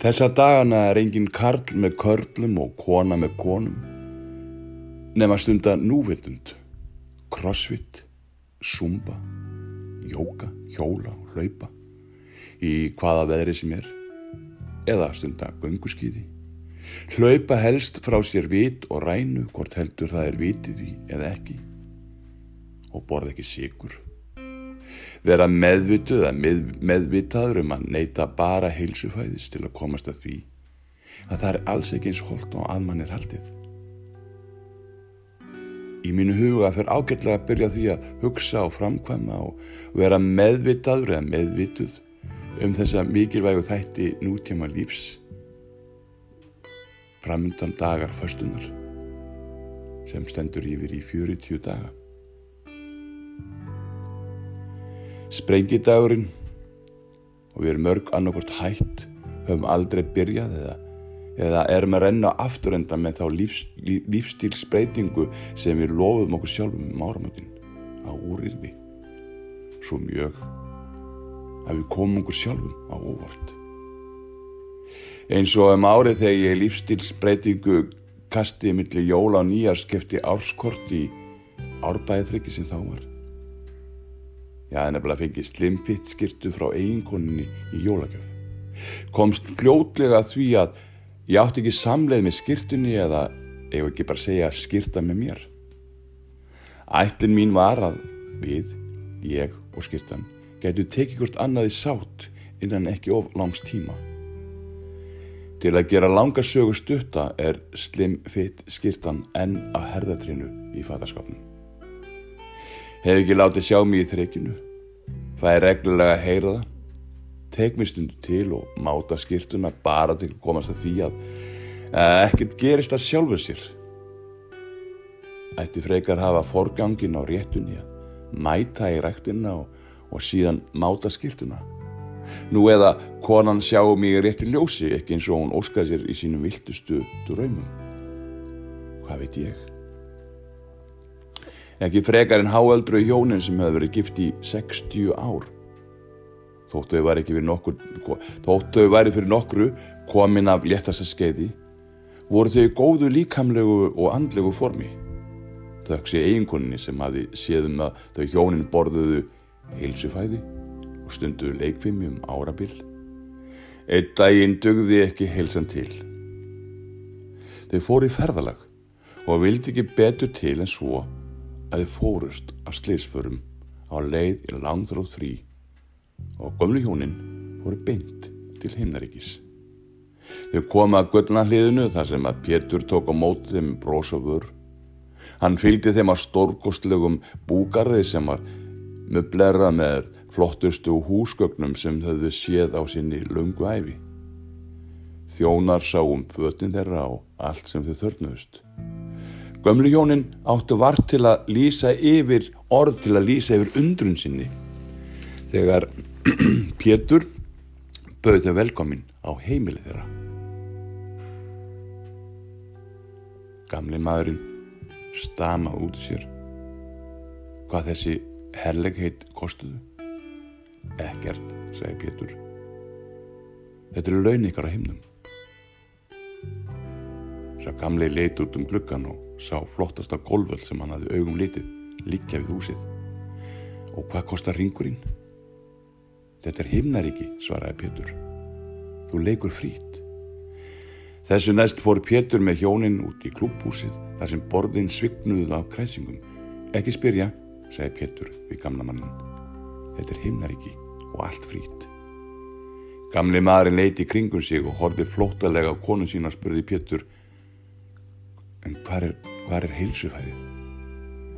Þessa dagana er engin karl með körlum og kona með konum nema stunda núvitund, crossfit, zumba, jóka, hjóla og hlaupa í hvaða veðri sem er eða stunda gönguskýði. Hlaupa helst frá sér vit og rænu hvort heldur það er vitið í eða ekki og borð ekki sigur. Vera meðvituð eða með, meðvitaður um að neyta bara heilsufæðis til að komast að því að það er alls ekki eins holt og að mann er haldið. Í mínu huga fyrir ágætlega að byrja því að hugsa og framkvæma og vera meðvitaður eða meðvituð um þessa mikilvægu þætti nútíma lífs framundan dagar föstunar sem stendur yfir í 40 daga. Sprengidagurinn og við erum mörg annarkort hætt, höfum aldrei byrjað eða, eða erum að renna afturenda með þá lífs, líf, lífstílsbreytingu sem við lofum okkur sjálfum um áramöndin á úrýrði. Svo mjög að við komum okkur sjálfum á óvart. Eins og um árið þegar ég lífstílsbreytingu kastið millir jóla og nýjar skefti árskort í árbæðiðryggi sem þá var. Ég hafði nefnilega fengið slimfitt skirtu frá eiginkoninni í jólagjöf. Komst gljótlega því að ég átti ekki samleið með skirtunni eða ef ekki bara segja skirta með mér. Ætlin mín var að við, ég og skirtan getur tekið hvort annaði sátt innan ekki of langs tíma. Til að gera langa sögu stutta er slimfitt skirtan enn að herðatrinu í fattaskapnum. Hef ekki látið sjá mig í þreikinu. Það er reglulega að heyra það. Tek mér stundu til og máta skýrtuna bara til að komast að því að ekkert gerist að sjálfur sér. Ætti frekar hafa forgangin á réttunni að mæta í rættina og, og síðan máta skýrtuna. Nú eða konan sjáu mig rétti ljósi ekki eins og hún óskaði sér í sínum viltustu draumum. Hvað veit ég? Ekki frekar en háöldru hjónin sem hefur verið gift í 60 ár. Þóttu þau væri fyrir nokkru, væri fyrir nokkru komin af léttasta skeiði, voru þau góðu líkamlegu og andlegu formi. Þauks í eiginkunni sem hafi séðum að þau hjónin borðuðu heilsufæði og stunduðu leikfimi um árabil. Eitt daginn dugði ekki heilsan til. Þau fóru í ferðalag og vildi ekki betur til en svo að þið fórust af sliðsförum á leið í langþróð frí og gömlu hjónin voru beint til himnaríkis. Þau koma að gullna hliðinu þar sem að Pétur tók á mótið þeim brósofur. Hann fylgdi þeim að stórkostlegum búgarði sem var möblerað með flottustu húsgögnum sem þauðu séð á sinni lungu æfi. Þjónar sá um fötin þeirra á allt sem þau þörnuðust. Gömlu hjónin áttu vart til að lýsa yfir, orð til að lýsa yfir undrun sinni þegar Pétur bauð þau velkomin á heimili þeirra. Gamli maðurinn stama út sér hvað þessi herlegheit kostuðu. Ekkert, segi Pétur. Þetta eru laun ykkar á himnum. Sá gamli leit út um gluggan og sá flottasta golvöld sem hann hafði augum litið líkja við húsið. Og hvað kostar ringurinn? Þetta er himnaríki, svaraði Pétur. Þú leikur frít. Þessu næst fór Pétur með hjónin út í klúbhúsið þar sem borðin svignuðuð af kræsingum. Ekki spyrja, segi Pétur við gamla mannin. Þetta er himnaríki og allt frít. Gamli maðurinn leiti kringum sig og horfið flótalega á konu sína og spurði Pétur en hvað er, hvað er heilsufæðið?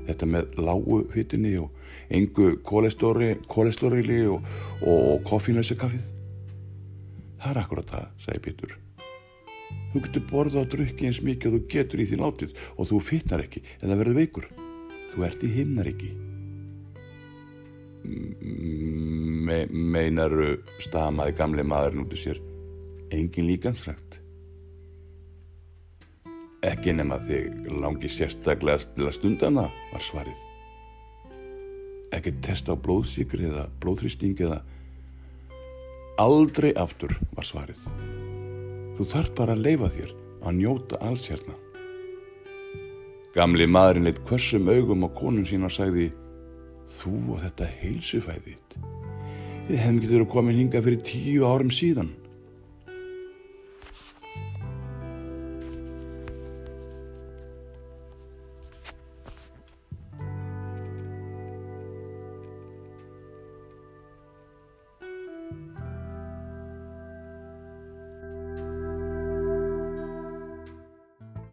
Þetta með lágu fytinni og engu kólestóriðli og, og, koffínlösa kaffið? Það er akkurat það, segi Pétur. Þú getur borða og drukki eins mikið og þú getur í því látið og þú fytnar ekki eða verður veikur. Þú ert í himnar ekki. Me, meinaru stamaði gamle maðurinn út í sér. Engin líkansrækt. Ekki nema þig langi sérstaklega til að stundana var svarið. Ekki testa á blóðsíkri eða blóðhrýsting eða aldrei aftur var svarið. Þú þarf bara að leifa þér að njóta alls hérna. Gamli maðurinn leitt hversum augum á konun sín og sagði Þú og þetta heilsufæðið. Þið hefum getið verið komin hinga fyrir tíu árum síðan.